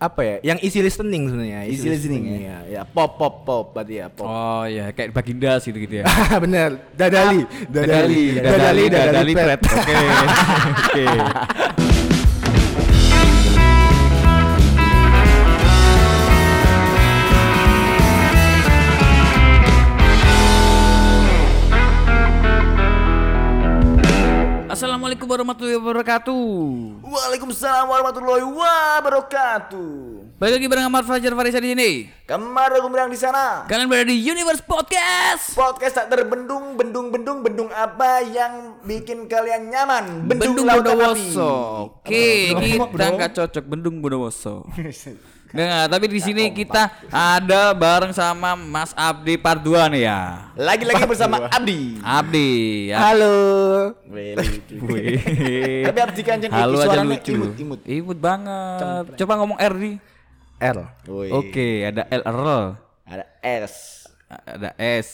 apa ya? Yang easy listening sebenarnya. Easy listening ya? ya. Ya pop pop pop berarti ya pop. Oh ya kayak Baginda gitu gitu ya. Bener. Dadali. Dadali, Dadali, Dadali Pret. Oke. Oke. Assalamualaikum warahmatullahi wabarakatuh. Waalaikumsalam warahmatullahi wabarakatuh. Balik lagi bareng Ahmad Fajar Farisa di sini. Kemarin aku di sana. Kalian berada di Universe Podcast. Podcast tak terbendung, bendung, bendung, bendung apa yang bikin kalian nyaman? Bendung lautan Bondowoso. Oke, Bendung, kita nggak cocok Bendung Bondowoso. Nggak, nggak, tapi di sini kita ada bareng sama Mas Abdi Parduan ya. Lagi-lagi bersama Abdi. Abdi ya. Halo. Tapi Abdi kan jadi Halo aja suaranya lucu. imut, imut. Imut banget. Coba ngomong R di. R. Oke, ada L R. Ada S. Ada S.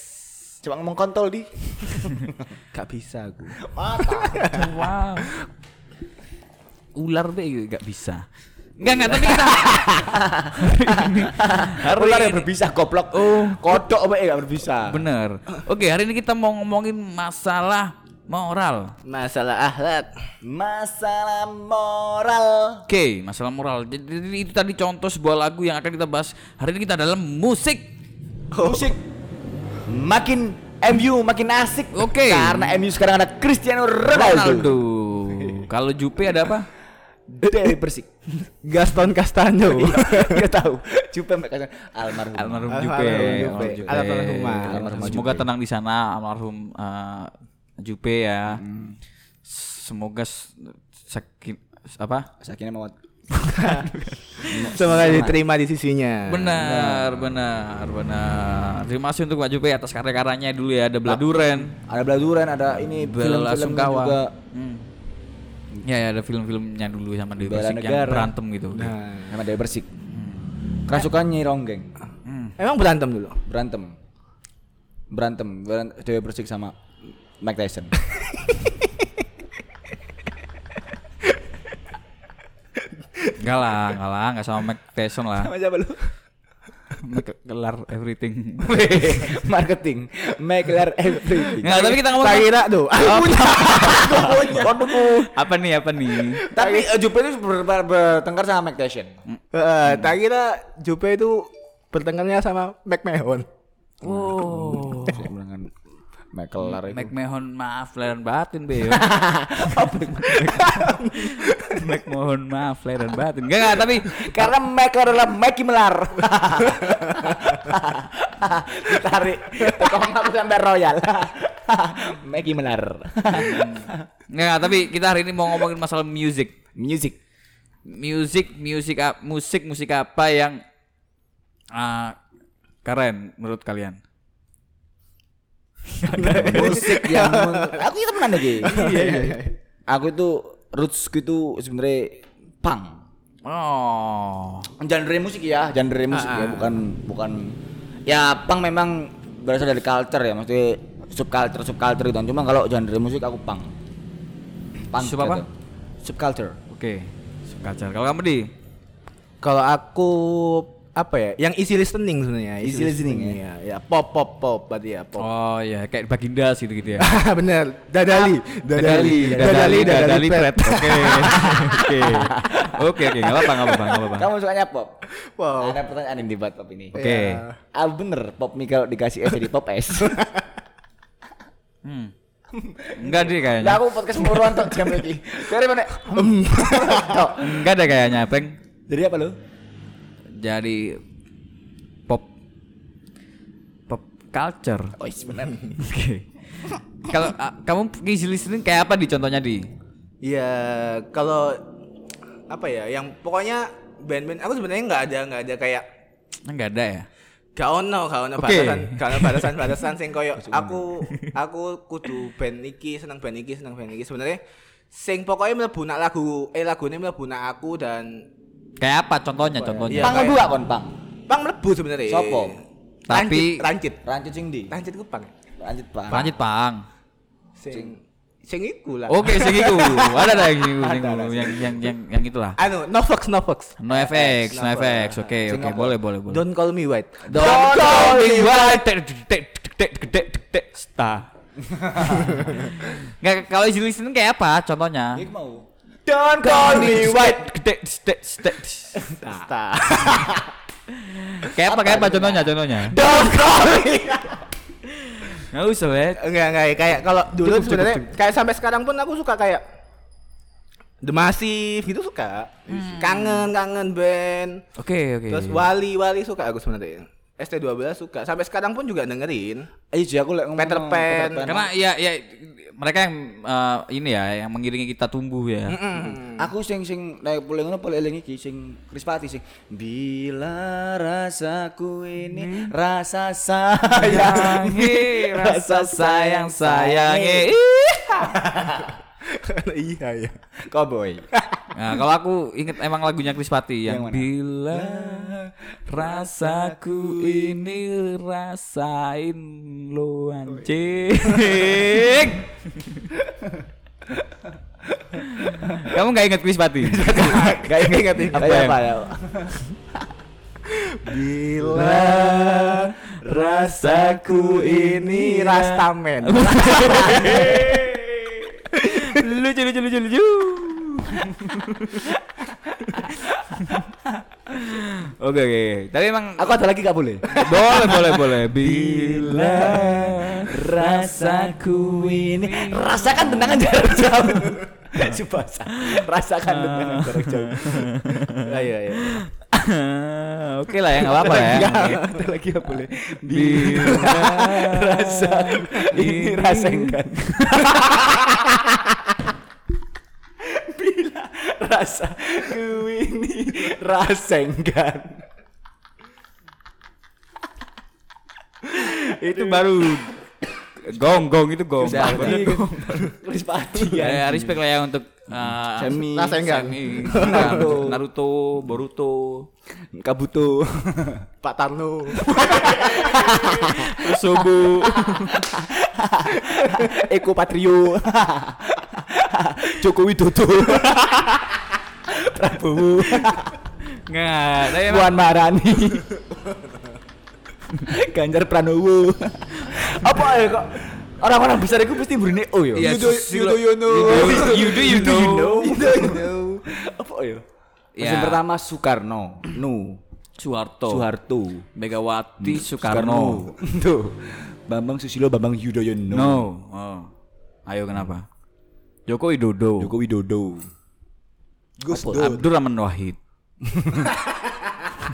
Coba ngomong kontol di. Gak bisa gue. Wow. Ular be gak bisa. Enggak enggak tapi kita hari Ular yang ini- berbisa goblok. Oh, kodok apa ya gak berbisa. Bener. Oke, hari ini kita mau ngomongin masalah moral. Masalah akhlak. Masalah moral. Oke, masalah moral. Jadi itu tadi contoh sebuah lagu yang akan kita bahas. Hari ini kita dalam musik. Musik makin MU makin asik. Oke. Karena MU sekarang ada Cristiano Ronaldo. Ronaldo. Kalau Jupe ada apa? Dewi Persik. Gaston Castano. Gak tahu. Jupe mereka almarhum. Almarhum Almarhum Jupe. Almarhumah. Almarhum Semoga tenang di sana almarhum eh, Jupe ya. Semoga s- sakin apa? Sakinah Mawat. Semoga diterima di sisinya. Benar, benar, benar. Terima kasih untuk Pak Jupe atas karya-karyanya dulu ya. Ada Beladuren, Ada Beladuran, ada ini Bela film-film juga. Hmm. Ya, ya ada film-filmnya dulu sama Dewi Bela Persik yang berantem gitu. Nah. Sama Dewi Persik. Kerasukannya Ronggeng. Hmm. Emang berantem dulu. Berantem. Berantem. Beran- Dewi Persik sama Mike Tyson. Enggak lah, enggak lah, enggak sama Mike Tyson lah. Sama siapa lu? Make kelar everything. Marketing. Make everything. Enggak, tapi kita ngomong Tak kira tuh. Aku punya. apa nih, apa nih? Tapi eh, Jupe itu ber- ber- bertengkar sama Mike Tyson. Eh, tak kira Jupe itu bertengkarnya sama McMahon. Oh. Michael Lar itu. McMahon maaf lahir dan batin be. McMahon maaf lahir dan batin. Enggak enggak tapi Karena Mike adalah Mikey Melar. Ditarik. Tekong aku sampai royal. Mikey Melar. enggak enggak tapi kita hari ini mau ngomongin masalah music. Music. Music, musik ap- musik musik apa yang ah, keren menurut kalian? Musik yang aku itu temenan lagi. Iya iya. Aku itu rootsku itu sebenarnya punk. Oh. Genre musik ya, genre musik ya, bukan bukan ya punk memang berasal dari culture ya, maksudnya subculture subculture itu. Cuma kalau genre musik aku punk. Punk Sub apa? gitu. Subculture. Oke. Subculture. Kalau kamu di Kalau aku apa ya? Yang easy listening sebenarnya. Easy listening ya. Ya pop pop pop berarti ya pop. Oh ya kayak Baginda gitu gitu ya. Bener. Dadali. Dadali, Dadali, Dadali Pret. Oke. Oke. Oke, oke, enggak apa-apa, enggak apa-apa, enggak apa-apa. Kamu sukanya pop? Wow. Ada pertanyaan yang debat pop ini. Oke. Ya. Ah bener, pop mie kalau dikasih es jadi pop es. Hmm. Enggak deh Lah kayaknya. aku podcast muruan tok jam lagi. Dari mana? Enggak deh kayaknya, Peng. Jadi apa lu? Jadi pop pop culture. Oh, benar. Oke. Kalau ah, kamu ngisi listening kayak apa di contohnya di? Iya, kalau apa ya? Yang pokoknya band-band aku sebenarnya nggak ada nggak ada kayak Enggak ada ya? gak ono gak ono Oke. batasan gak ono batasan batasan sing koyo aku aku kudu band iki seneng band iki seneng band iki sebenarnya sing pokoknya mlebu nak lagu eh lagune mlebu nak aku dan Kayak apa contohnya Apa ya? contohnya? Iya. Pang dua kon pang. pang mlebu sebenarnya Sopo? Rancit, Tapi- rancit Rancit sing di. rancit ku pang Rancit pang. Lanjut, Pang. sing Sing iku lah. Oke, sing iku. Ada ada yang iku, sing yang yang yang yang itulah. Anu, no fox, no fox. No FX, no FX. Oke, oke, boleh, boleh, boleh. Don't call me white. Don't call me white. Tek, tek, tek, tek, tek, tek, tek, Sta. Nggak, kalau listening kayak apa contohnya? Iku mau. Don't call me white. Tek, tek, Sta. Kayak apa? Kayak apa contohnya? Contohnya? Don't call me. Nggak usah, Wet. Enggak, enggak. Kayak kalau dulu sebenarnya kayak sampai sekarang pun aku suka kayak The Massive gitu suka. Kangen, kangen band. Oke, oke. Terus Wali, Wali suka aku sebenarnya. ST12 suka. Sampai sekarang pun juga dengerin. Eh jadi aku lek Peter Pan. Karena ya ya mereka yang eh, ini ya yang mengiringi kita tumbuh ya. Aku sing sing nek boleh ngono boleh eling iki sing Krispati sing bila rasaku ini rasa sayang Sayangi, rasa sayang sayangi. iya ya. Cowboy. Nah, kalau aku inget emang lagunya Krispati yang, Yang mana? bila rasaku ini rasain lo anjing. Kamu nggak inget Krispati? Gak inget nih. Apa yang- apa ya? Bila rasaku ini Rastaman. lucu lucu lucu lucu. Oke oke. Tapi emang Aku ada lagi gak boleh? boleh boleh boleh. Bila rasaku ini rasakan tendangan jarak jauh. Subasa. Rasakan tendangan jarak jauh. Ayo, ayo. Oke lah ya nggak apa-apa ya. Ada lagi gak boleh? Bila rasa ini rasakan. Rasa ku ini rasakan. itu baru gong gong itu gong. Krispati. Krispati Ya, respect lah ya untuk uh, Semi. Semi, Naruto. Naruto, Boruto, Kabuto. Pak Tarno. Sobu. Eko Patrio. Joko Widodo. Prabowo. Nggak, emang Puan Maharani. Ganjar Pranowo. Apa ya kok orang-orang besar itu pasti burine oh ya. Iya, You do- Susilo- you do you know. You do you know. Apa ya? Yang pertama Soekarno, Nu, Soeharto, Soeharto, Megawati, Soekarno. Tuh. Bambang Susilo, Bambang Yudhoyono. No. Oh. Ayo kenapa? Joko Widodo. Joko Widodo. Gus? Abdurrahman Wahid.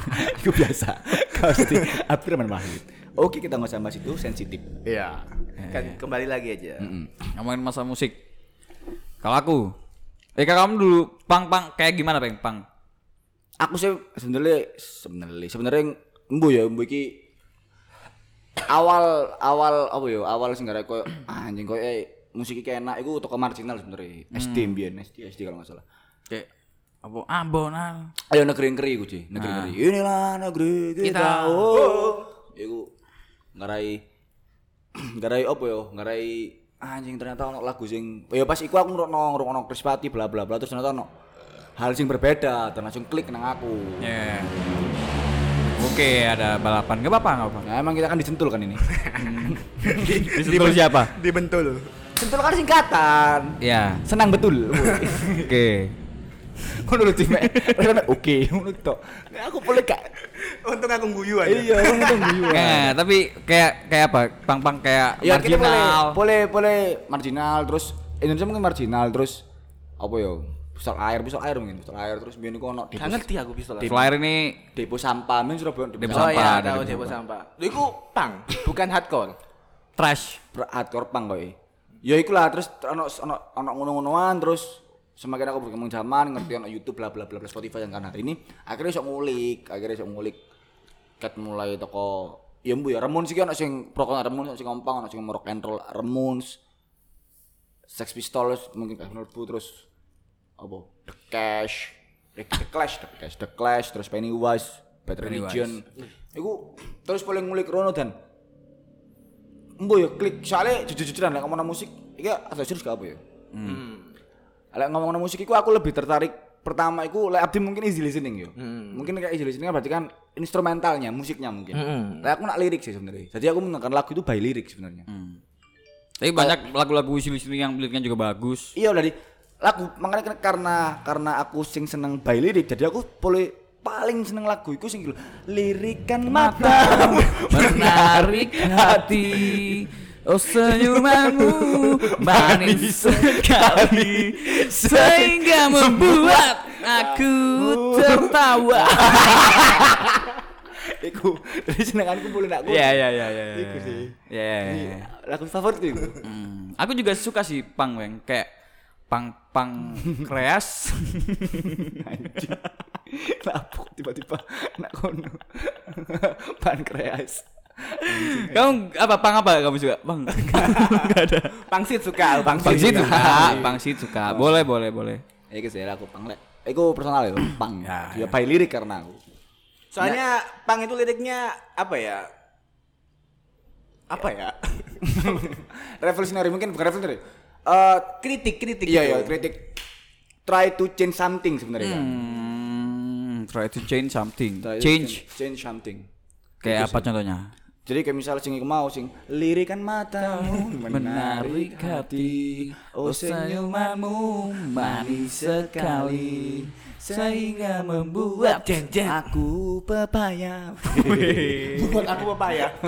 Itu biasa. Pasti Abdurrahman Wahid. Oke, kita nggak usah bahas itu sensitif. Iya. Kan kembali lagi aja. Ngomongin masa musik. Kalau aku, eh kamu dulu pang pang kayak gimana peng pang? Aku sih sebenarnya sebenarnya sebenarnya embu ya embu iki awal awal apa ya awal sing gara koyo ah, anjing koyo eh, musik iki enak iku toko marginal sebenarnya SD mbiyen SD SD kalau nggak salah Kayak apa? Abonan. ayo negeri ngeri iku cuy negeri ngeri inilah negeri kita, Kita. oh iku ngarai ngarai apa ya ngarai anjing ternyata ono lagu sing ya pas iku aku ngrungokno ngrungokno Krispati bla bla bla terus ternyata ono hal sing berbeda dan langsung klik nang aku Ya. Oke, ada balapan. Gak apa-apa, gak apa-apa. Nah, emang kita kan disentul kan ini. Disentul siapa? Dibentul. Sentul kan singkatan. Ya. Senang betul. Oke. Menurut tim oke, menurut tok. Nah, aku boleh gak? Untung aku guyu aja. Iya, untung guyu. Nggak, tapi kayak kayak apa? Pang-pang kayak Ya kita boleh, marginal. boleh, boleh marginal terus Indonesia mungkin marginal terus apa ya? Pistol air, pistol air mungkin, pistol air terus biyen iku ono Gak ngerti aku pistol. Flyer ini depo sampah, men Surabaya depo Depo Oh sampah, iya, ada tahu depo depo sampah. sampah. Lho iku pang, bukan hardcore. trash. Hardcore pang kowe. Ya iku lah terus ono ono ono ngono-ngonoan terus semakin aku berkembang zaman ngerti ono YouTube bla bla bla bla Spotify yang kan hari ini akhirnya sok ngulik akhirnya sok ngulik ket mulai toko ya mbu ya Ramones iki ono sing pro Ramones ono sing ngompang ono sing rock and roll Ramones Sex Pistols mungkin kayak menurutku terus apa The Clash eh, The Clash The Clash The Clash terus Pennywise Bad. Religion iku terus paling ngulik rono dan Embo ya klik soalnya jujur-jujuran lah ngomong musik iki atau serius gak apa ya? Hmm. Lek ngomong musik iku aku lebih tertarik pertama iku lek Abdi mungkin easy listening yo. Mungkin kayak easy listening kan berarti kan instrumentalnya, musiknya mungkin. Lek aku nak lirik sih sebenarnya. Jadi aku menekan lagu itu by lirik sebenarnya. Tapi banyak lagu-lagu isi yang liriknya juga bagus. Iya udah di lagu makanya kan- karena karena aku sing seneng by lirik jadi aku boleh paling seneng lagu iku sing lirikan mata Menarik hati Oh senyumanmu manis sekali Sehingga membuat aku tertawa. Iku dari senenganku boleh nak Iya iya iya iya Iku sih. Iya lagu favorit itu Hmm. Aku juga suka sih pang weng. Kayak pang pang kreas. Anjing. Lapuk tiba-tiba nak kono. Pankreas kamu apa pang apa kamu suka? Pang. Nggak ada. Pangsit suka, pangsit. pangsit suka pangsit suka. boleh boleh boleh. Iku sih aku pang lek. Iku personal ya pang. Ya, ya by lirik karena aku. Soalnya pang itu liriknya apa ya? Apa ya? revolutionary mungkin bukan revolutionary. Eh kritik, kritik. iya gitu. iya kritik. Try to change something sebenarnya kan hmm, try to change something. Try to change. change something. Kayak apa contohnya jadi kayak misalnya sing mau sing lirikan matamu menarik hati oh senyumanmu manis sekali sehingga membuat aku pepaya Buat aku pepaya.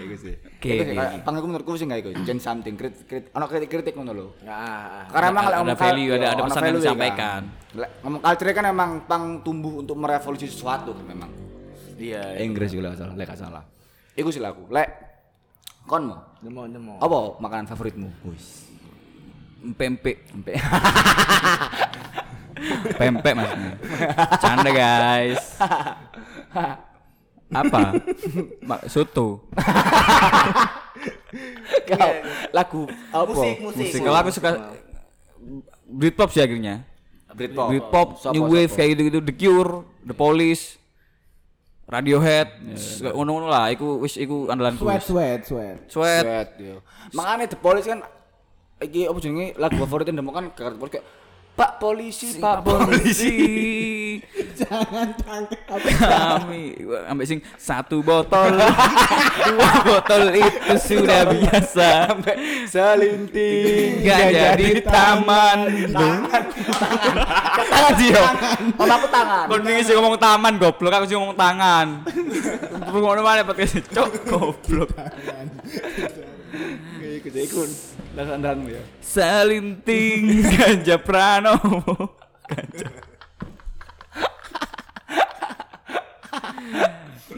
Iku sih. Oke, Iku sih, oke, kayak oke. pang iku menurutku sih enggak iku. Change something, kritik kritik ono kritik kritik ngono lho. Nah, Karena emang Ada- ada value, ada- ada pesan yang ya disampaikan. kan. Ngomong culture kan emang pang tumbuh untuk merevolusi sesuatu kan memang. Iya. Inggris juga salah, lek salah. Iku sih laku. Lek kon mau Demo, demo. apa makanan favoritmu? Wis. pempek Sampai pempek maksudnya canda guys apa soto kau lagu apa? Musik, musik. musik kalau aku suka Britpop sih akhirnya Britpop. Britpop, New Wave kayak gitu-gitu, The Cure, The Police, Radiohead, ngono-ngono lah. Iku wis iku andalanku. Sweat, sweat, sweat. Sweat. Sweat, yo. Makanya The Police kan iki apa jenenge lagu favoritnya demo kan kayak Pak polisi, Pak polisi. Jangan tangkap. Kami ambek sing satu botol, dua botol itu sudah biasa. Sampai selinting Gak jadi taman. tangan dia. Om aku tangan. Kon wingi sing ngomong taman goblok, aku sing ngomong tangan. Ngono mana podcast cok goblok. Iku iku lagu andalanmu ya. Salinting Ganja Pranowo.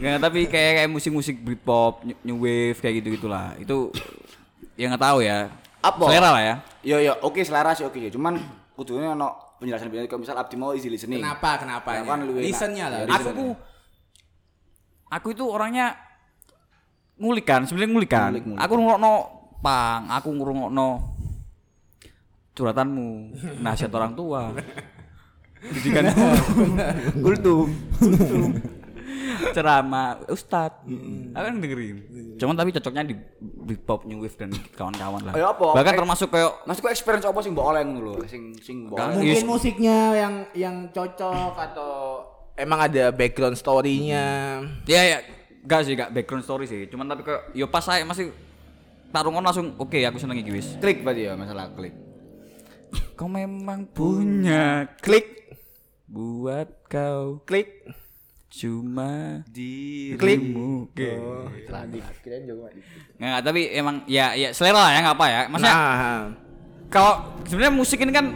Nggak, tapi kayak kayak musik-musik Britpop, new, new wave kayak gitu gitulah. Itu yang nggak tahu ya. Apa? Selera lah ya. Yo yo, oke selera sih oke ya. Cuman kudunya ono penjelasan penjelasan kalau misal Abdi mau easy listening. Kenapa, kenapa? Ya kan. Listennya lah. Ya, Aku ku aku itu orangnya ngulik kan, sebenarnya ngulik kan. Ngulik, ngulik. Aku ngrungokno pang, aku ngrungokno curhatanmu, nasihat orang tua. Didikan kultum. ceramah ustad aku kan dengerin cuman tapi cocoknya di Britpop New Wave dan kawan-kawan lah Ayo apa? bahkan Eh, termasuk kayak Maksudku experience apa sih mbok oleh ngono lho, sing sing mbok oleh. Yes. Mungkin musiknya yang yang cocok atau emang ada background story-nya. ya ya gak sih gak background story sih cuman tapi kayak yo pas saya masih tarungan langsung oke aku seneng iki wis Klik berarti ya masalah klik. kau memang punya Klik, buat kau klik. cuma Dirimu. Tadi kirain juga. nggak tapi emang ya ya selera lah ya nggak apa ya maksudnya Nah, kalau sebenarnya musik ini kan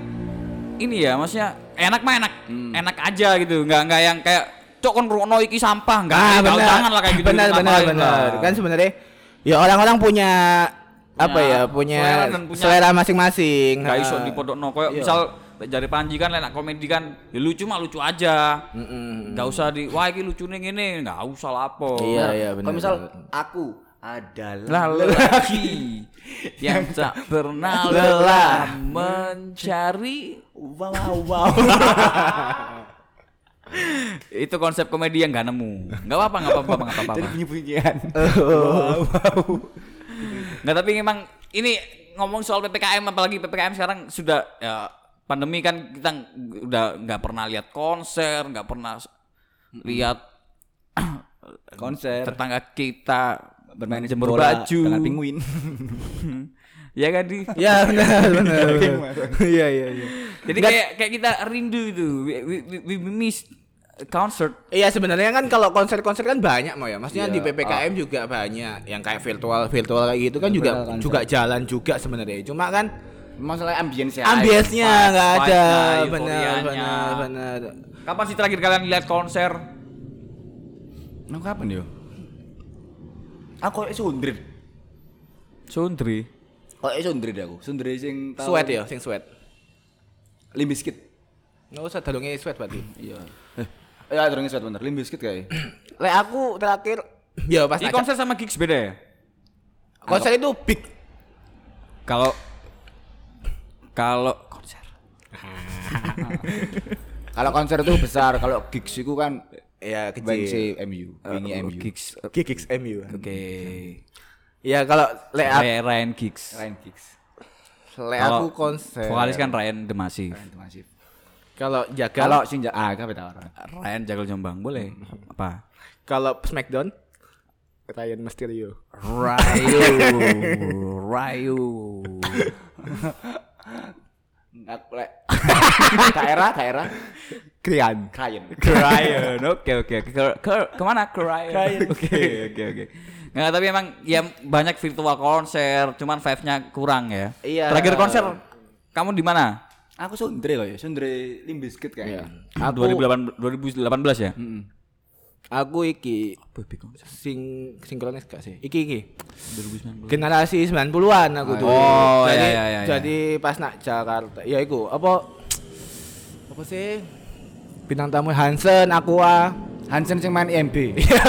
ini ya maksudnya enak mah enak Hmm. enak aja gitu nggak nggak yang kayak cok kan runo iki sampah nggak ah, benar. jangan lah kayak gitu Benar, benar, benar. lah. Kan sebenarnya ya orang-orang punya apa ya, punya selera masing-masing. nggak Ah. iso di pondok no kayak Iya. misal dari Panji kan enak komedi kan ya lucu mah lucu aja Mm-mm. nggak usah di wah ini lucu nih gini nggak usah lapo Iya, iya, benar. Kalau misal aku adalah lah lelaki yang tak pernah lelah mencari wow wow wow. itu konsep komedi yang nggak nemu nggak apa-apa nggak apa-apa nggak apa-apa Jadi bunyi-bunyian. nggak tapi memang ini ngomong soal PPKM apalagi PPKM sekarang sudah ya pandemi kan kita udah nggak pernah lihat konser, nggak pernah lihat konser tetangga kita bermain jemur bola baju. dengan penguin ya kan di. Ya benar benar. Iya iya iya. Jadi kayak kayak kita rindu itu. We, we, we, we miss concert. Iya sebenarnya kan kalau konser-konser kan banyak mau ya. Maksudnya Iya, di PPKM juga banyak yang kayak virtual virtual kayak gitu kan juga Virtual konser. juga jalan juga sebenarnya. Cuma kan masalah ambience ya ambience-nya nggak ada. Benar benar benar. Kapan sih terakhir kalian lihat konser? Nah, kapan yo aku kok sundrit Sundri. kok sundrit aku sundrit sing tau Sweat ya, sing sweat. Limbiskit Nggak usah dalungnya sweat berarti. iya eh ya terus sweat bener limbiskit kayak Lek aku terakhir ya pas Ini konser sama gigs beda ya? konser itu big. Kalau kalau konser. kalau konser itu besar kalau gigs itu kan Ya Bang si kecil. MU ini MU Gigs. Gigs MU. Oke. Ya kalau lek Ryan Gigs. Ryan gigs lek Kalau aku konser. Vokalis kan Ryan The Massive. Ryan itu masih Kalau jaga kalau sing ja- ah orang Ryan Jagal Jombang boleh. Apa? kalau Smackdown Ryan Mysterio. Rayu. Rayu. aku lek daerah daerah Krian. Ryan Ryan. Oke oke oke. Ke, ke ke mana ke Ryan? Oke oke oke. Nggak tapi emang ya banyak virtual konser, cuman vibe-nya kurang ya. Iya. Terakhir konser kamu di mana? aku sundre kok ya sundre limbiskit Iya. kayaknya Aku 2008 2018 ya? Heeh. aku iki sing sinkronis gak sih? Iki iki. 2019. Generasi 90-an aku dulu. Oh, jadi, iya, iya, iya, Jadi pas nak Jakarta, ya iku apa apa sih? Bintang tamu Hansen, Aqua. Hansen sing main IMB Iya.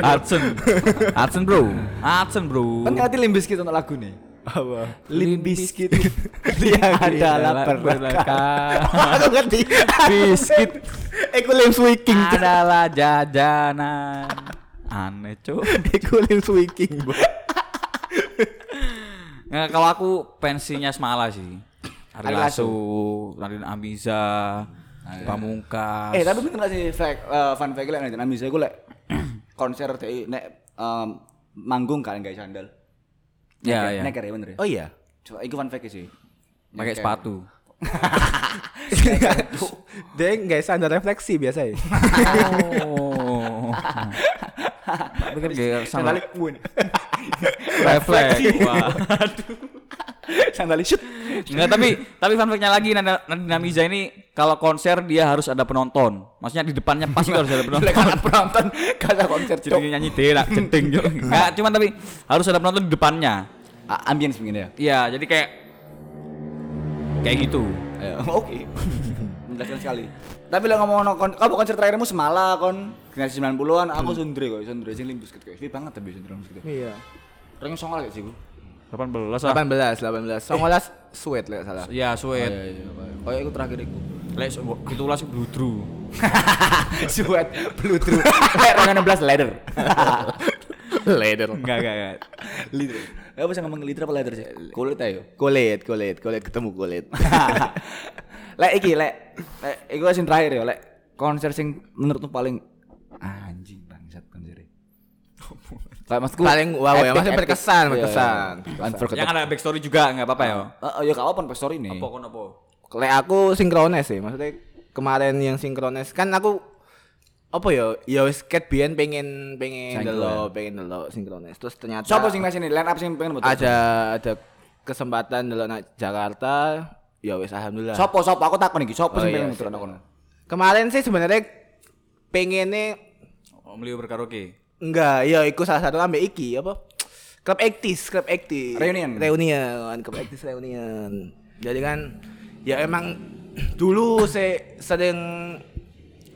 Hudson. Hudson bro. Hudson bro. kan ngerti limbiskit untuk lagu nih Apa? limbiskit yang adalah berkah berkah. Aku ngerti. Biskuit Iku lim swiking. adalah jajanan. Aneh cuy. Iku lim swiking. Nggak, kalau aku pensinya Semala sih. Ari Lasso, Radin Amiza, Pamungkas. eh tapi bener gak sih fact eh, fun fact lek nek bisa gue lek konser teh nek em, manggung kan guys sandal Ya, ya. nek bener ya Oh iya. coba iku fun fact sih pakai sepatu. Dia nggak sadar refleksi biasa ya. Oh. Tapi kan gaya sandal pun refleks. Wah. sandal shoot Enggak, tapi tapi fun fact-nya lagi Nanda- Nadine Amiza ini kalau konser dia harus ada penonton. Maksudnya di depannya pasti harus ada penonton. anak penonton kata konser Jadi nyanyi dela jenting juga. Enggak, cuman tapi harus ada penonton di depannya. Ambience begini ya Iya, jadi kayak kayak gitu. Oke menjelaskan sekali tapi lah ngomong kon kamu konser terakhirmu semala kon generasi 90-an aku sundre kok sundre sing limbus gitu kayak banget tapi sundre limbus gitu Iya. Ranking songol gak sih bu 18 lah. 18, 18. Songolas sweat lek salah. Iya, sweet. iya kayak aku terakhir itu Lek itu lah bludru. Sweat blue true. Kayak orang 16 leather. Leather. Enggak, enggak, enggak. leather. Gak bisa ngomong leather apa leather sih? Kulit ayo. Kulit, kulit, kulit ketemu kulit. lek iki lek lek iku sing terakhir ya lek konser sing menurutmu paling. Kayak maksudku Paling wow ya, epic, maksudnya epic. berkesan, Iya, berkesan. iya. Unforgettable. Yang ada backstory juga enggak apa-apa ya. Oh, oh, ya gak apa-apa story nih. Apa kon apa? Lek aku sinkrones sih, maksudnya kemarin yang sinkrones kan aku apa ya ya wis ket biyen pengen pengen delok pengen delok sinkrones terus ternyata Siapa sing nih line up sing pengen betul? ada ada kesempatan delok nak Jakarta ya wis alhamdulillah Sopo sopo aku takon iki, sopo Oh, sing iya, pengen betul kono? kemarin sih sebenarnya pengennya Oh, beliau berkaraoke. Enggak ya ikut salah satu ambek iki apa klub aktis klub aktis Reunion. reunion klub aktis reunion jadi kan ya emang dulu saya sering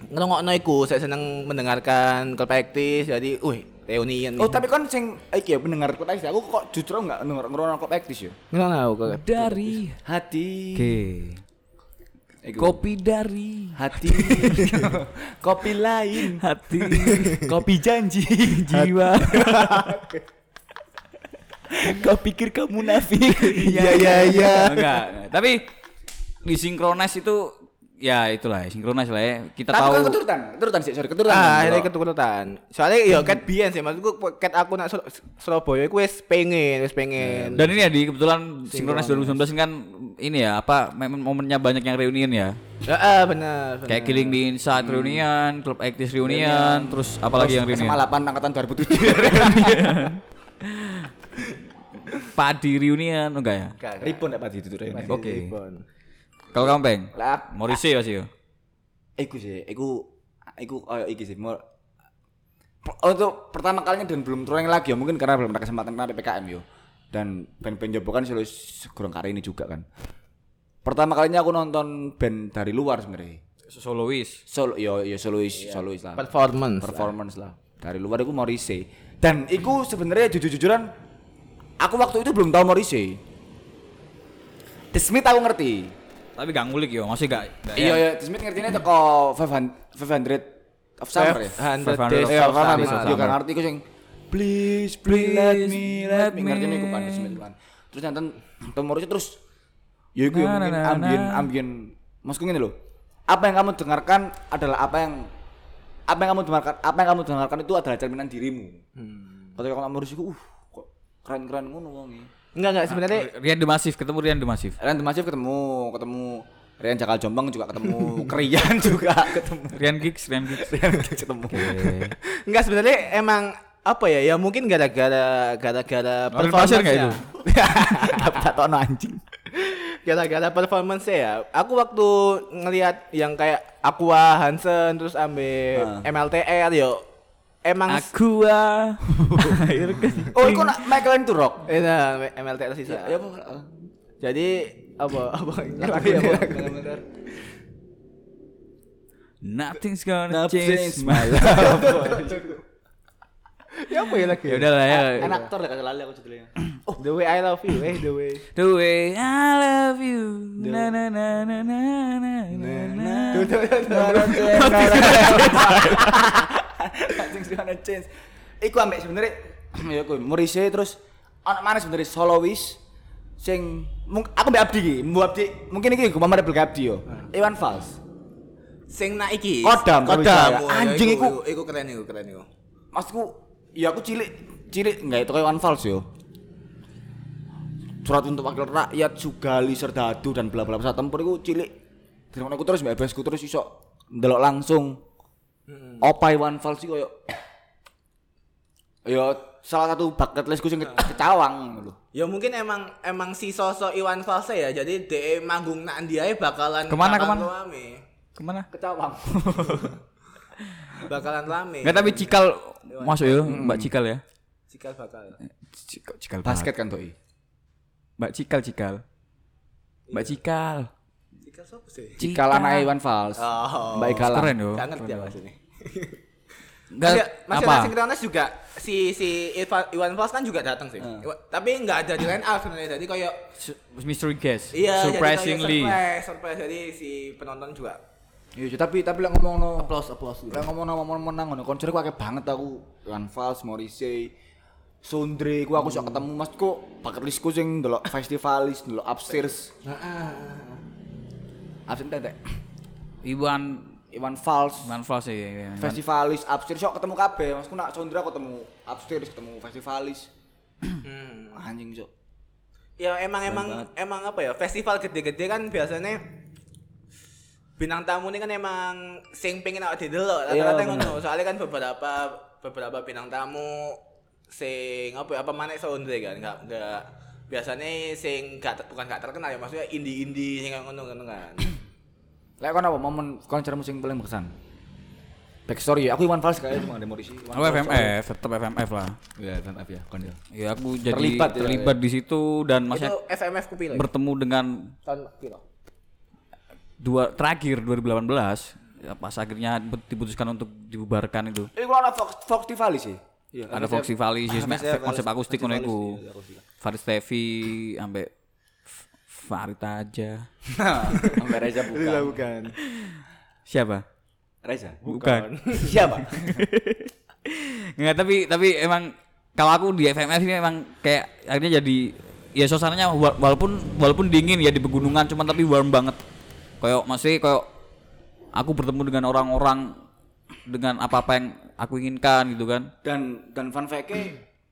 ngerungokno iku saya seneng mendengarkan klub aktis jadi wih reunion Oh, tapi kan sing iki ya pendengar kok tadi aku kok justru enggak ngerono kok ektis ya. ngerungokno Dari Hati. Oke. Iku. Kopi dari hati. Kopi lain. hati Kopi janji. jiwa. Kau pikir kamu munafik? Iya iya iya. enggak, enggak. Tapi di sinkronis itu ya itulah ya, sinkronis lah ya. Kita Tapi tahu kan keturutan, keturutan sih, sorry, keturutan. Ah, kan, ini keturutan. Soalnya yo ket biyen sih maksudku ket aku nak Sur- Surabaya iku wis pengen, wis pengen. dan ini ya di kebetulan sinkronis 2019 ini kan ini ya apa momennya banyak yang reunian ya. Heeh, bener. bener. Kayak Killing di Inside reunian, Club Actis reunian, terus apalagi yang reunian? SMA 8 angkatan 2007. Padi reunian enggak ya? Enggak, enggak. Ripon dapat itu tuh. Masih Oke. Ribon. Kalau kamu peng? Lah, Morrissey ya sih. iku sih, iku iku oh iki sih. Mau untuk pertama kalinya dan belum touring lagi ya mungkin karena belum ada kesempatan karena PPKM yo. Dan band-band Jopo kan selalu segorong kali ini juga kan. Pertama kalinya aku nonton band dari luar sebenarnya. Solois. Solo yo yo solois solois lah. Performance. performance lah dari luar itu Morrissey dan iku sebenarnya jujur-jujuran aku waktu itu belum tahu Morrissey The Smith aku ngerti Tapi gak ngulik yo, masih gak. iya ya. iya. Smith ngertinya teko 500 500 of Summer ya? 500 500 days of summer. juga gak ngerti aku sing please please let me let me. Ngerti iku kan Smith kan terus nonton Morrissey terus ya iku ya Na, mungkin na, na, ambien ambien maksudku ngene loh apa yang kamu dengarkan adalah apa yang apa yang kamu dengarkan apa yang kamu dengarkan itu adalah cerminan dirimu. Hmm. ketika kamu Morrissey uh kok keren-keren ngono wonge Enggak enggak sebenarnya Rian The Massive ketemu Rian The Massive. Rian The Massive ketemu ketemu Rian Jakal Jombang juga ketemu Krian juga ketemu Rian Gigs, Rian Gigs. Rian ketemu enggak sebenarnya emang apa ya? Ya mungkin gara-gara gara-gara performance-nya. itu? dapat tatoan anjing gara-gara performance ya aku waktu ngelihat yang kayak Aqua Hansen terus ambil Ah. MLTR yo emang. Air oh itu nak Michael itu rock eh nah, MLTR sisa ya apa jadi apa apa lagu ya apa Nothing's gonna change my life ya apa ya lagi Ya udah lah ya. enak aktor deh kasih lali aku judulnya oh the way I love you eh the way The way I love you. Na na na na na na na na. Tuh, tuh, tuh, tuh. Things gonna change. Iku ambek sebenarnya ya kuwi Morrissey terus ana mana sebenarnya solois sing aku mbak Abdi iki, Mbak Abdi mungkin iki gue mamar Abdi Abdi yo. Iwan Fals. sing nak iki Kodam, kodam Brawijaya. Oh, ya, Anjing iku. iku keren iku keren iku Maksudku ya aku cilik cilik enggak itu kayak Iwan Fals yo. Surat untuk wakil rakyat Sugali Serdadu dan bla bla bla tempur iku cilik. Dengan aku terus mbak Ebesku terus iso ndelok langsung. Opa Iwan Fals iki koyo ya salah satu bucket listku sing ke- kecawang lho. Ya mungkin emang emang si sosok Iwan Fals ya. Jadi DE manggung nak dia bakalan Ke mana, bakalan ke mana? rame. Ke mana? Kecawang. Bakalan rame. Enggak tapi Cikal masuk ya, Mbak Cikal ya. Cikal bakal. Cikal, Cikal Basket kan doi. Mbak Cikal Cikal. Mbak Cikal. Cikal siapa sih? Cikal anak Iwan Fals. Oh. Mbak Igala. Keren yo. Gak ngerti apa sini. Enggak Masih apa? sinkronis juga si si Ivan, Iwan Fals kan juga datang sih. Iwa- Tapi nggak ada di line up sebenarnya. Jadi kayak Mystery guest. iya jadi kayak Surprisingly. surprise, surprise. Jadi si penonton juga Iya, tapi tapi lek ngomong no applause applause. lek ngomong no momen menang ngono konser ku akeh banget aku. Iwan Fals, Morrissey, Sundre ku aku sok ketemu Mas kok bucket listku sing ndelok festivalis, ndelok upstairs. Upstairs tetek. Iwan Iwan Fals, Iwan Fals ya. ya. festivalis upstairs sok ketemu kabeh. Masku nak Sondra ketemu upstairs, ketemu festivalis. Anjing sok. Ya emang emang emang apa ya festival gede-gede kan biasanya bintang tamu ini kan emang sing pengen awak didelok Iya, rata-rata ngono. Soalnya kan beberapa beberapa bintang tamu sing apa ya apa mana soundre kan enggak enggak biasanya sing gak bukan gak terkenal ya maksudnya indie-indie sing ngono ngono kan. Lek kon apa momen konsermu sing paling berkesan? Backstory ya, aku Iwan Fals kayaknya cuma ada. Iwan Aku FMF, tetap FMF lah. Iya, FMF ya, kon ya. Ya aku jadi Terlibat terlibat, ya, di situ dan maksudnya Itu FMF ku pilih. bertemu dengan Tahun piro? dua terakhir 2018 ya, pas akhirnya diputuskan untuk dibubarkan itu. Eh, kalau ada Fox Fox Tivali sih. Iya, ada Foxy Valley sih konsep akustik ngono iku. iya. Faris Tevi ambek F- Farid aja. Sampai Reza bukan. bukan. Siapa? Reza. Bukan. Siapa? Enggak, tapi tapi emang kalau aku di FMF ini memang kayak akhirnya jadi ya suasananya wa- walaupun walaupun dingin ya di pegunungan cuman tapi warm banget kayak masih kayak aku bertemu dengan orang-orang dengan apa-apa yang aku inginkan gitu kan dan dan fun fact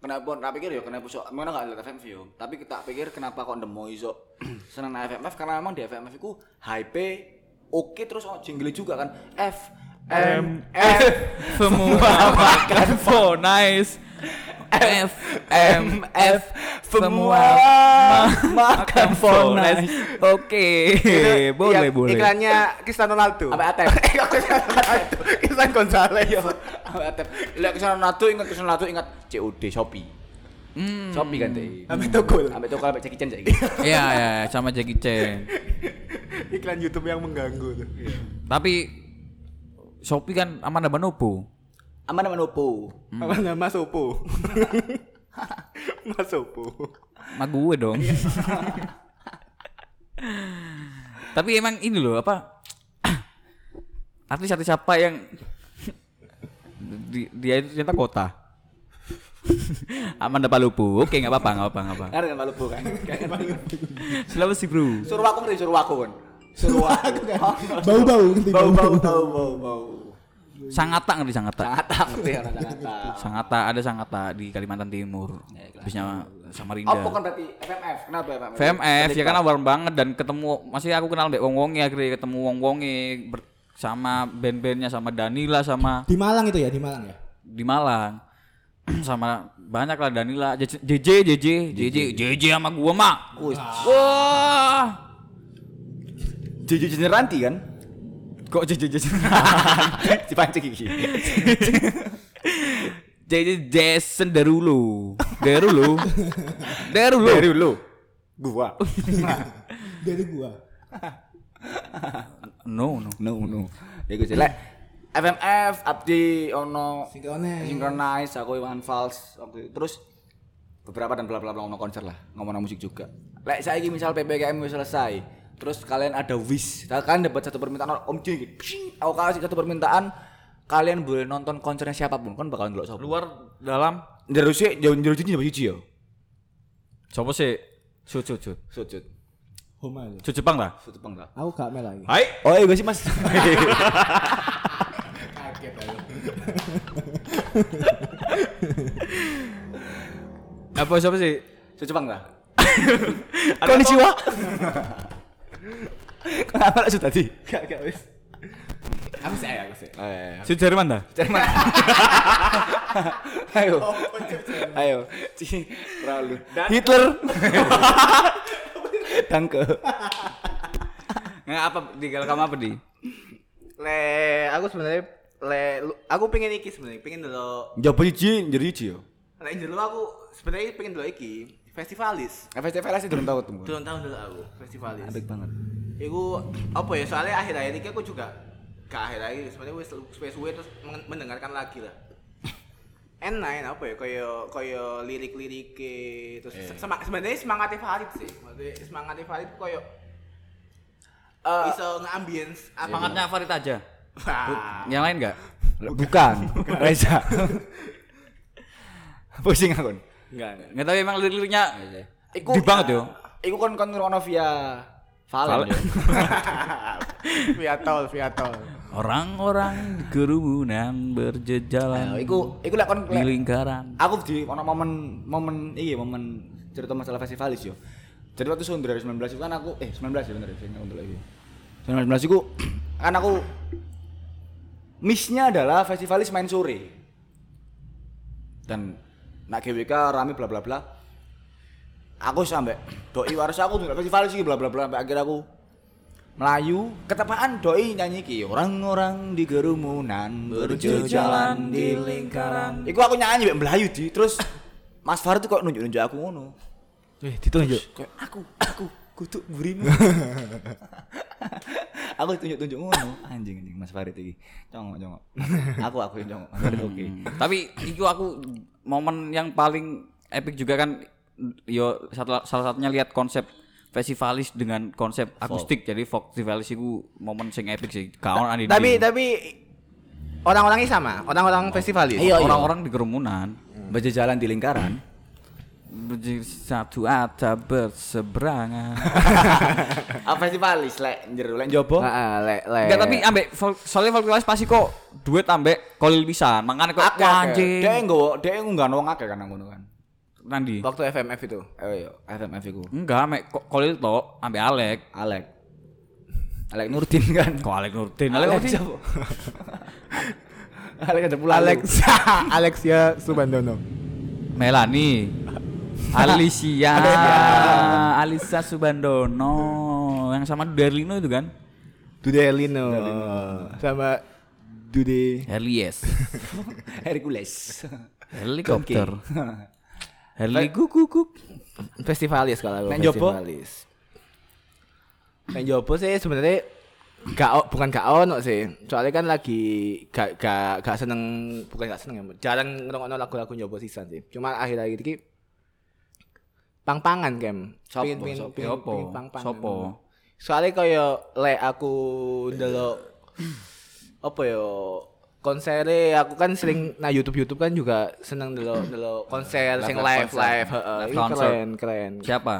kenapa tak pikir ya kenapa so mana nggak lihat FMF yo? Tapi kita pikir kenapa kok ndemo iso seneng FMF karena memang di FMF itu hype oke terus oh jingle juga kan. F M F. Semua makan for nice F M F semua makan for nice oke boleh Iya, boleh Iklannya Cristiano Ronaldo. Sampai Atep. Cristiano Ronaldo. Cristiano Gonzalez. Sampai Atep. Lihat ke sana Nato ingat ke sana Nato ingat COD Shopee Hmm. Shopee kan teh Sampai Togol. sampai toko sampai Jackie Chan Iya ya sama Jackie Chan Iklan YouTube yang mengganggu tuh. tapi Shopee kan Amanda Manopo aman aman Oppo Apa nama Sopo? Mas Sopo. sama gue dong. Tapi emang ini loh apa? Artis-artis apa yang di- dia itu ternyata kota. Amanda Palupu. Oke nggak apa-apa nggak apa-apa nggak apa kan kan Maluku kan. Sulawesi bro. Suruh aku nih suruh aku kan suruh aku. Bau-bau nanti bau bau bau bau bau Sangata ngerti Sangata sangat takut ya orang sangat Sangata ada Sangata di Kalimantan Timur habisnya Samarinda apa kan berarti FMF kenapa FMF VMF ya kan warm banget dan ketemu masih aku kenal mbak Wong Wongi akhirnya ketemu Wong Wongi ber- sama band-bandnya sama Danila sama Di Malang itu ya, di Malang ya. di Malang sama banyak lah Danila JJ JJ JJ JJ JJ sama gua mak wah Jujur jujur ranti kan kok JJ JJ dipancing gigi JJ Jason Derulo. Derulo? Derulo. Dari lu gua. Dari gua. no no. No no. Ya gue jelek. FMF Abdi ono Synchronize. Synchronize aku Iwan Fals waktu itu. terus beberapa dan bla bla bla ono konser lah. Ngomong musik juga. Lek saya misal PPKM wis selesai terus kalian ada wish. Kalian dapat satu permintaan om J gitu. Aku kasih satu permintaan kalian boleh nonton konsernya siapa pun kan bakalan dulu sopo luar dalam. Dari sih jauh jauh jadi jauh ya coba sih? Sud sud sujud Homa itu. sud Jepang lah. Sujud enggak Aku gak mel lagi. Hai. Oh iya sih mas. Apa siapa sih? Sujud Jepang enggak konnichiwa kenapa lah tadi Gak gak wis. Aku sih aku sih. Oh, iya, iya. sud Jerman dah Jerman. ayo. ayo. Ci, Raul. Hitler. Danke. nggak apa di kalau kamu apa di Le aku sebenarnya le aku pengen iki sebenarnya, pengen dulu. Jawab iki jadi iki yo. Dulu aku sebenarnya pengen dulu iki festivalis. Festival sih durung tahu tuh. Turun tahun dulu aku festivalis. Apik banget. Iku apa ya soalnya akhir-akhir ini aku juga ke akhir-akhir sebenarnya wis wis suwe terus men- mendengarkan lagi lah. Enak enak apa ya kaya kaya lirik-lirik terus semak sebenarnya semangatnya Farid sih. Maksudnya semangatnya Farid kaya Eh, iso nge-ambience apa semangatnya Farid aja Wah. yang lain nggak bukan. Reza. Pusing aku. Nggak nggak tapi emang lirik-liriknya Iku di banget yo Iku kon kon ngrono via Valen. Via tol, via tol. orang-orang di kerumunan berjejalan Nah, Iku iku lek kon di lek- lingkaran aku di ono momen momen iya momen cerita masalah festivalis yo. Jadi waktu tahun 2019 itu kan aku eh 19 ya bener ya untuk lagi. 19 itu kan aku missnya adalah festivalis main sore. Dan nak GWK rame bla bla bla. Aku sampai doi waris aku tuh festivalis iki bla bla bla sampai akhir aku Melayu, ketepaan doi nyanyi ki orang-orang di kerumunan berjejalan di lingkaran. Iku aku nyanyi mbek Melayu di, terus Mas Farid tuh kok nunjuk-nunjuk aku ngono. eh ditunjuk Kayak aku, aku kudu burimu. aku tunjuk-tunjuk ngono. Anjing anjing Mas Farid iki. Congok congok. aku aku yang congok. Mas Farid oke. tapi itu aku momen yang paling epic juga kan yo satu, salah satunya lihat konsep festivalis dengan konsep akustik jadi festivalis itu momen sing epic sih kawan adi Tapi tapi orang-orangnya sama, orang-orang festivalis. Iya, iya. orang-orang di kerumunan baca jalan di lingkaran. Satu ada berseberangan. Apa festivalis lek njero lek njobo? Heeh, lek lek. Enggak tapi ambek soalnya Volkswagen pasti kok duit ambek kolil pisan. Makanya kok anjing. Dia nggowo, dia ngunggah wong akeh kan nang ngono kan. Nandi. waktu FMF itu. Eh yo, FMF iku. Enggak, ambek ko- kolil tok ambek Alek. Alek. Alek Nurdin kan. Kok Alek Nurdin? Alek Nurdin. siapa? Alek ada pula Alex Alexia Subandono. Melani. Alicia. Alisa Subandono. Yang sama Derlino itu kan? Dude Elino. Sama Dude Herlies. Hercules. Helikopter. Herli guguk. Festivalis kalau aku festivalis. Nek Jopo sih sebenarnya gak bukan gak ono sih. Soalnya kan lagi gak gak gak seneng bukan gak seneng ya. Jarang ngrungokno lagu-lagu Jopo sisan sih. Cuma akhir-akhir iki pang-pangan kem. Sopo, Pingin- pingin- sopo? pingin- Sopo? pingin pang-pangan. Sopo? Soalnya kaya lek aku ndelok apa ya konser aku kan sering nah YouTube YouTube kan juga seneng ndelok ndelok konser Live- sing live live konser. live heeh concert. keren keren Siapa?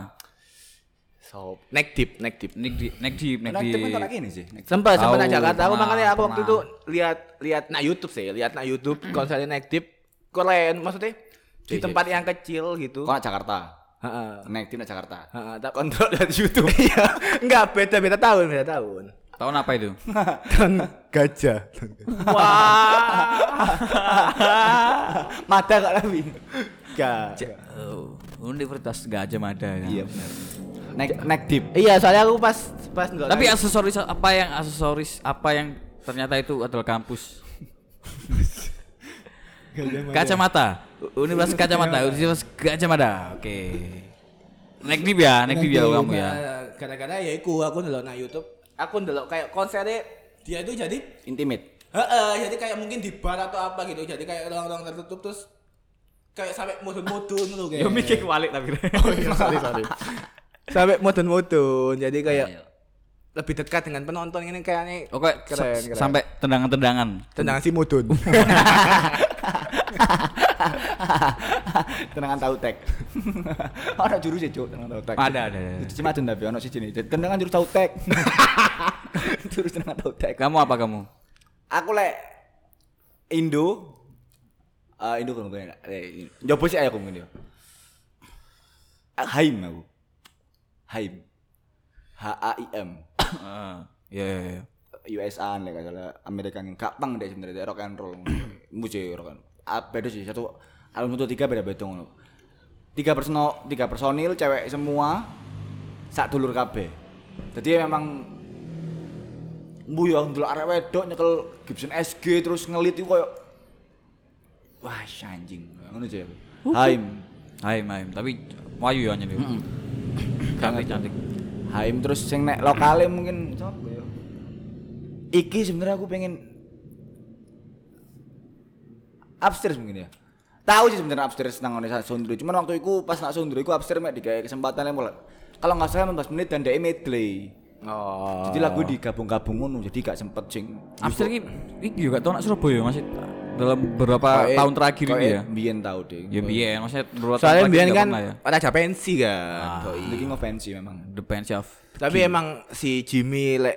so neck deep neck deep di Nick Nek di. temen lagi nih sih. Sempat sempat nang Jakarta aku makanya aku waktu itu lihat lihat na YouTube sih lihat na YouTube konsernya neck deep keren maksudnya di tempat yang kecil gitu Kau nak Jakarta. Heeh Nek tim Jakarta. heeh tapi Kontrol dari YouTube. iya enggak beda beda tahun beda tahun Tahun apa itu? tahun gajah wah Mata gak lebih. Gak. Oh, Universitas Gajah Mada. kan? Iya benar. Nek nek deep. Iya, soalnya aku pas pas ndelok Tapi aksesoris apa yang aksesoris apa yang ternyata itu adalah kampus? Kacamata. Universitas Kacamata. Universitas Gajah Mada. Oke. Naik dip ya, naik dip ya kamu ya. Gara-gara ya iku aku ndelok nang YouTube, aku ndelok kayak konsernya dia itu jadi Intimate. heeh, jadi kayak mungkin di bar atau apa gitu. Jadi kayak ruang-ruang tertutup terus kayak sampai mudun-mudun lu kayak. Yo mikir kebalik tapi. Oh iya, sorry, sorry. sampai mudun-mudun. Jadi kayak lebih dekat dengan penonton ini kayaknya Oke, keren, keren. sampai tendangan-tendangan. tendangan si mudun. Tenangan tahu tek. Ada jurus ya, Cuk, tenangan tahu tek. Ada, ada, ada. Itu cuma tapi ono siji nih. Tenangan jurus tahu tek. jurus tenangan tahu tek. Kamu apa kamu? Aku lek Indo eh Indo kan gue eh Jopo sih aku. Ah, Haim aku. Haim. H A I M. Heeh. Iya, iya, iya. USA nih kalau Amerika yang gak pang deh sebenarnya rock and roll musik rock and ah, beda sih satu album satu tiga beda beda ngono. Tiga personal tiga personil cewek semua sak dulur kabeh. Jadi memang bu ya dulu arek wedok nyekel Gibson SG terus ngelit itu koyo wah anjing. Ngono aja Haim. Hai, Maim. Tapi wayu ya nyelip. Cantik, cantik. Haim terus sing nek lokale mungkin sapa ya? Iki sebenarnya aku pengen upstairs mungkin ya? Tahu sih sebenarnya upstairs nang ngene Sondro cuman waktu itu pas nak Sondro iku upstairs mek digawe kesempatan mulai. Kalau nggak salah 15 menit dan dia medley. Oh. jadi lagu digabung-gabung ngono jadi gak sempet sing Abster ini, ini juga tau nak Surabaya masih dalam beberapa tahun terakhir ini ya. biyen tahu deh Ya biyen, maksudnya beberapa tahun Soalnya kan ya. raja pensi kan. The King of Fancy memang. The Bench of Tapi emang si Jimmy lek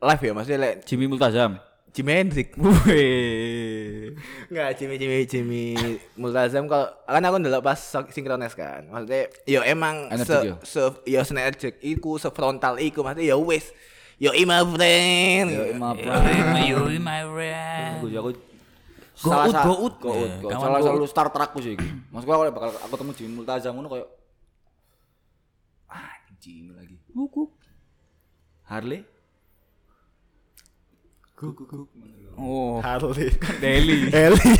live ya maksudnya lek Jimmy Multazam. Jimmy Hendrix. Enggak, Jimmy Jimmy Jimmy Multazam kalau kan aku ndelok pas sinkrones kan. Maksudnya yo emang se, yo. se yo sinergik iku se frontal iku maksudnya yo wis yo my friend. Yo, my Yo, my friend. aku aku salah out, sa- go out. go out, go out. kawan salah satu start trackku sih iki. Maksudku aku bakal aku temu Jimmy Multazam ngono koyo anjing lagi. Harley? Oh, Harley. Deli. Eli.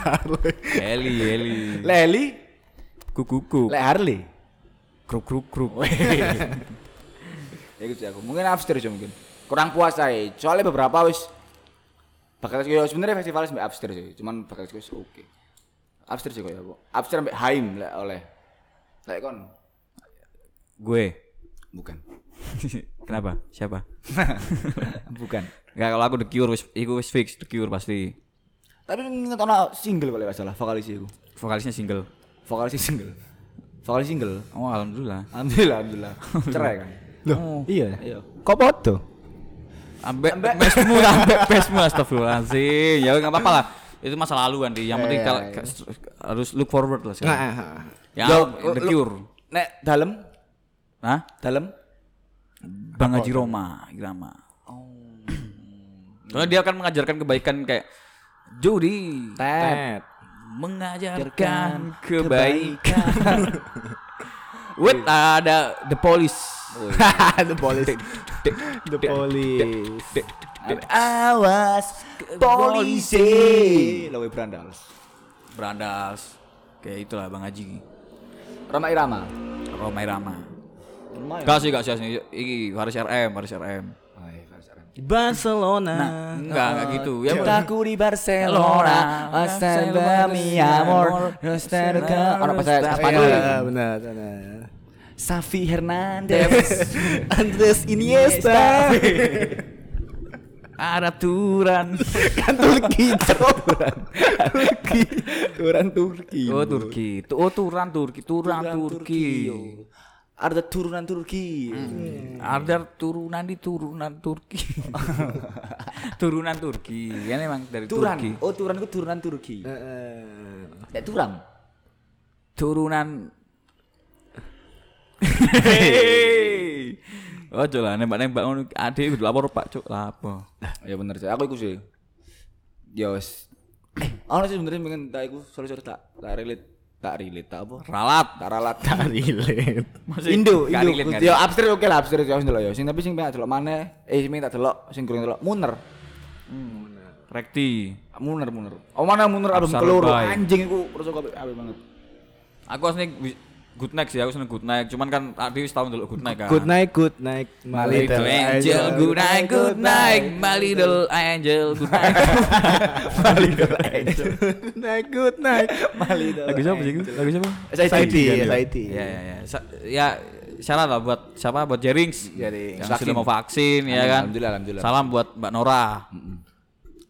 Harley. Eli, Eli. Leli? Kukuku. Le Harley. Kruk kruk kruk. Ya gitu sih aku. Mungkin upstairs ya mungkin. Kurang puas saya. Soalnya beberapa wis bakal yo sebenarnya festival sampai upstairs sih. Cuman bakal wis oke. Upstairs sih kok ya, Bu. Upstairs sampai Haim lek oleh. Lek kon Gue. bukan. Kenapa? Siapa? bukan. Enggak kalau aku The Cure wis iku wis fix The Cure pasti. Tapi inget ana single kalau nggak salah vokalis iku. vokalisnya single. Vokalis single. Vokalis single. Oh, alhamdulillah. Alhamdulillah, alhamdulillah. Cerai kan? Oh. Iya. Iya. Kok foto? Ambek mesmu ambek pesmu astagfirullahaladzim. Ya enggak apa-apa lah. Itu masa lalu kan, Di. Yang penting Iya, kalau iya. harus look forward lah sekarang. Nah, Ya, the cure. Nek dalem, Hah? dalem. Bang Haji Roma, Irama. Soalnya dia akan mengajarkan kebaikan kayak Judi Tet. mengajarkan kebaikan. Wait, ada The Police. The police. The police. Awas polisi. Lawe Brandals. Brandas. Kayak itulah Bang Haji. Rama Irama. Roma Irama. Lumayan. Gak sih, gak sih. Iki Haris RM, Haris RM. Oh, iya, Faris Aram. Barcelona. Enggak, enggak gitu. Ya, Cintaku di Barcelona, Hasta mi amor, Nostalgia. Orang pas pas Spanyol ya. Iya, benar, benar. Safi Hernandez. Andres Iniesta. ada turan. kan Turki, Turan. Turki. Turan Turki. Oh Turki. Tu- Oh turan Turki, turan Turki. Ada turunan Turki. Ada turunan di turunan Turki. turunan Turki. Kan emang dari Turan. Turki. Oh, turan itu turunan Turki. Heeh. Ya turam. Turunan Oh, lah nembak-nembak ngono adik lapor Pak Cuk lapo. Ya bener sih. Aku iku sih. Ya wis. Eh, ono sih sebenarnya pengen tak iku sorry-sorry tak tak relate tak relate tak apa? Ralat. Tak ralat. Tak relate. Masih Indo, Indo. Yo upstairs oke lah, ya wis ndelok ya. Sing tapi sing pengen delok maneh, eh sing tak delok, sing kurang delok Muner. Rekti. Muner, Muner. Oh mana Muner album keloro Bay. anjing iku kok apik banget. Aku asli good night sih, aku seneng good night. Cuman kan tadi wis tahun dulu good night kan. Good night, good night, my My little angel, good night, good night, my little angel, good night. My little angel. Good night, good night. My little Lagu siapa sih? Lagu siapa? SID, SID. Ya ya ya. Sa- ya syarat lah buat siapa? Buat Jerings. Jerings. Yang Vaksin. sudah mau vaksin ya kan. Alhamdulillah, alhamdulillah. Salam buat Mbak Nora.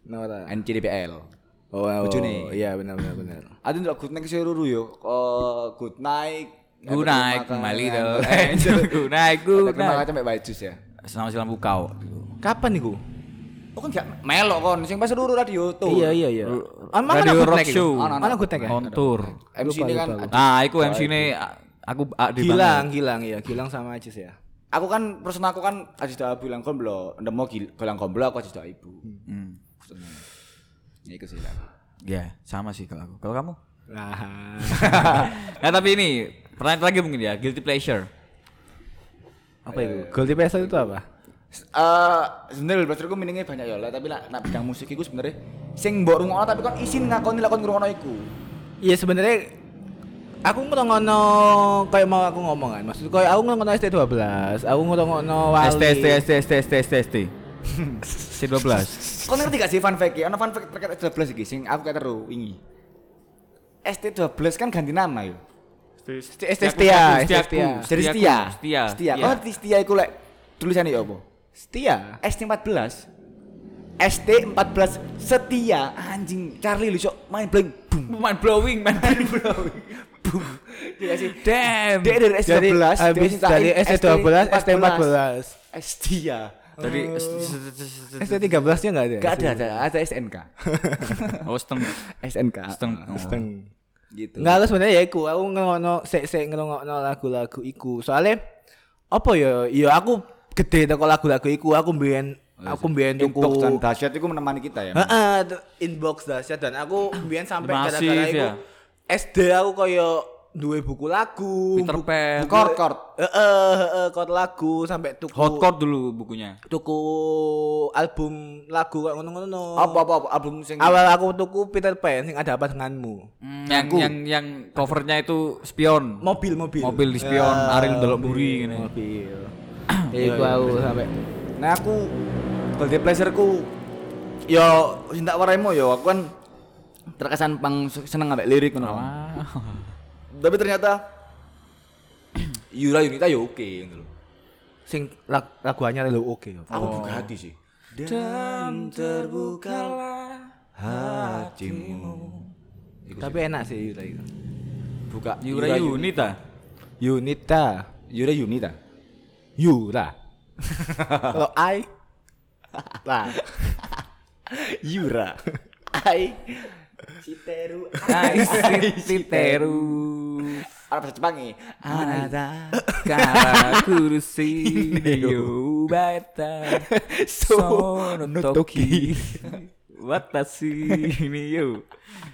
Nora. NCDPL. Oh, oh, Bojone. iya benar benar benar. Ada ndelok good night seluruh yo. Oh, good night. Good night, my little angel. Good night, good night. kasih Mbak Bajus ya. Sama silam bukau. Kapan niku? Oh kan gak melok kon, sing pas seluruh radio tuh. Iya iya iya. Ah, mana Radio good Rock night Show. Ana, ana. Mana good night ya? On tour. MC ini kan Nah, iku MC ini aku ade Gilang, banget. Gilang iya, Gilang sama Ajis ya. aku kan person aku kan Aziz Dah bilang kon belum, ndak mau gil- bilang kon belum aku Aziz Dah ibu. Hmm. Ya iku sih lah. Ya, sama sih kalau aku. Kalau kamu? Nah. nah, tapi ini pertanyaan terakhir mungkin ya, guilty pleasure. apa itu? Goldie Pesel itu apa? Eh sebenarnya belajar aku meaningnya banyak ya lah, tapi lah nak bidang musik iku sebenarnya sing mbok rungokno tapi kon isin ngakoni lakon ngrungokno iku. Iya sebenarnya aku ngrungokno kayak mau aku ngomong kan. Maksud kayak aku ngrungokno ST12, aku ngrungokno Wali. ST ST ST ST ST ST ST. C12. Kon ngerti gak sih fun fact ya? Ono fun fact terkait ST12 iki sing aku kayak teru wingi. ST12 kan ganti nama yo. ST Setia, Setia. Jadi setia. Setia. Setia. Kau ngerti setia iku lek tulisannya ya apa? Setia. ST14 ST14 setia anjing Charlie lu sok main blank boom Mind blowing, man. boom Iya sih Damn. dia dari Jadi ST12 habis dari ST12, ST14. Setia Tadi ST13 nya enggak ada. Gak ada ada ada SNK Oh, seteng. SNK Seteng. Oh. Seteng. gitu Enggak aku sebenarnya ya iku, aku ngrungokno sik sik ngrungokno lagu-lagu iku. Soalnya apa ya? Ya aku gede teko lagu-lagu iku, aku mbiyen aku mbiyen tuku Inbox dan dahsyat itu menemani kita ya Heeh, inbox dahsyat dan aku mbiyen sampai gara-gara iku ya? SD aku koyo duwe buku lagu, Peter buku- Pan. buku- Chord, chord. Heeh, heeh, chord lagu sampai tuku Hotcore dulu bukunya. tuku album lagu kayak ngono-ngono. apa apa apa album sing Awal aku tuku Peter Pan sing ada apa denganmu. yang yang yang covernya itu spion. Mobil, mobil. Mobil di spion, Ya, Ariel delok buri gini. Mobil. Iku aku sampai Nah aku Guilty pleasureku Yo cinta waraimu yo aku kan terkesan pang seneng ambek lirik ngono. Tapi ternyata Yura Yunita yo oke gitu loh. sing lag, lu oke yo. Aku buka hati sih. Dan terbukalah hatimu Tapi enak sih Yura itu. Buka Yura Yunita. Yunita. Yura Yunita. Yura. Kalau I lah. Yura. Ai. Citeru. Ais Titeru. Apa bahasa Jepang nih? Anada. Kara kursi yo baita sono toki watashi ni yo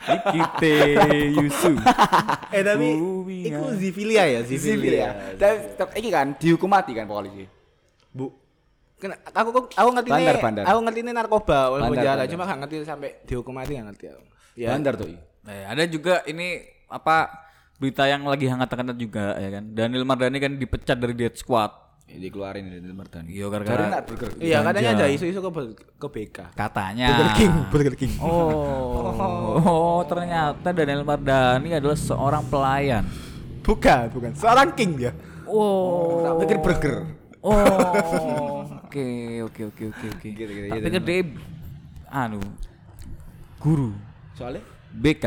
ikite yusu Eh tapi itu ya. zifilia ya, Sivil ya. Tapi ini kan dihukum mati kan polisi. Bu. Kena, aku aku ngerti Bandar, nih, bandar. aku ngerti nih narkoba walaupun Bandar, penjara, bandar. cuma gak ngerti sampai dihukum mati gak ngerti aku. Ya. Bandar tuh. Eh, ada juga ini apa berita yang lagi hangat-hangat juga ya kan Daniel Mardani kan dipecat dari Dead Squad Ini dikeluarin dari Mardani. iya gara-gara burger. Iya, katanya ada isu-isu ke ke BK. katanya Burger King, Burger King. oh oh ternyata Daniel Mardani adalah seorang pelayan Bukan, bukan. Seorang king dia. oh Tak pikir burger. Oh, oke oke oke oke oke. Gitu-gitu, Tapi gitu. kan dia anu guru Soalnya BK,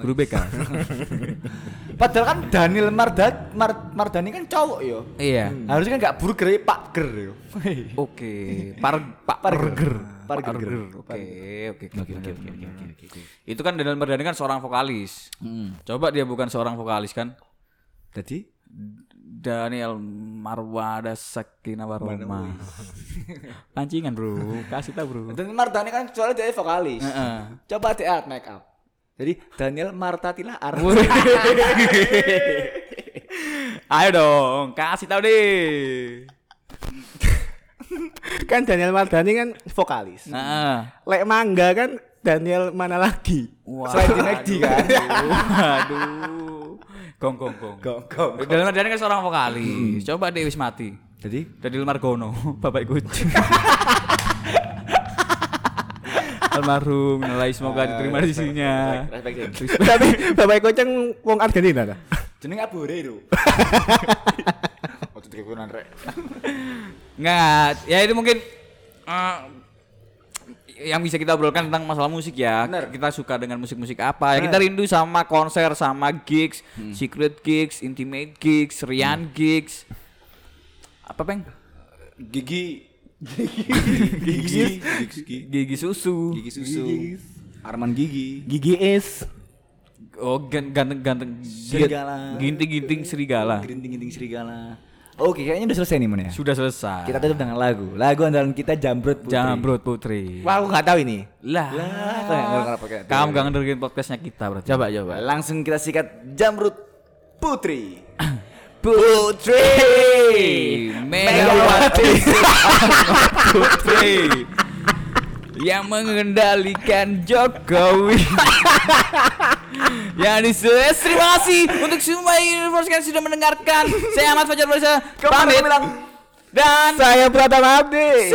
guru BK. Padahal kan Daniel Marda, Mar- Mardani kan cowok yo. iya. Harusnya kan gak burger ya Pak Ger yo. Oke, par Pak Parger. Parger. Oke, oke oke oke oke oke. Itu kan Daniel Mardani kan seorang vokalis. Coba dia bukan seorang vokalis kan? Jadi Daniel Marwada Sakina Waroma. Pancingan, Bro. Kasih tau, Bro. Daniel Mardani kan soalnya dia vokalis. Heeh. Coba dia make up. Jadi Daniel Marta Tilaar. Ayo dong, kasih tahu deh. Kan Daniel Mardani kan vokalis. Nah, Lek Mangga kan Daniel mana lagi? wah. Selain di McD kan. Aduh. Gong gong gong. Gong gong. Dalam Mardani kan seorang vokalis. Coba deh wis mati. Jadi Daniel Margono, bapak kucing. Almarhum, nilai semoga diterima di sisinya. respect. Tapi Bapak Koceng wong Argentina ta? Jeneng apa itu? Waktu teleponan rek. Nggak, ya itu mungkin eh, yang bisa kita obrolkan tentang masalah musik ya. Bener. Kita suka dengan musik-musik apa? Ya kita rindu sama konser, sama gigs, secret gigs, intimate gigs, Rian gigs. Apa, Peng? Gigi Gigi Gigi Gigi susu. Gigi susu. Arman Gigi. Gigi es. Oh, gan- ganteng-ganteng Serigala. Ginting-ginting serigala. Gerinting-ginting serigala. Oke, kayaknya udah selesai nih, Mon ya. Sudah selesai. Kita tutup dengan lagu. Lagu andalan kita Jambrut Putri. Jambrut Putri. Wah, aku nggak tahu ini. Lah, Lah, kamu gak ngedengerin podcastnya kita berarti. Coba coba. Langsung kita sikat Jamrut Putri. Putri Megawati. Putri. Yang mengendalikan Jokowi. Yang disuruh terima kasih untuk semua yang sudah mendengarkan. Saya Ahmad Fajar Barisa. Pamit. dan Saya Pratama Abdi.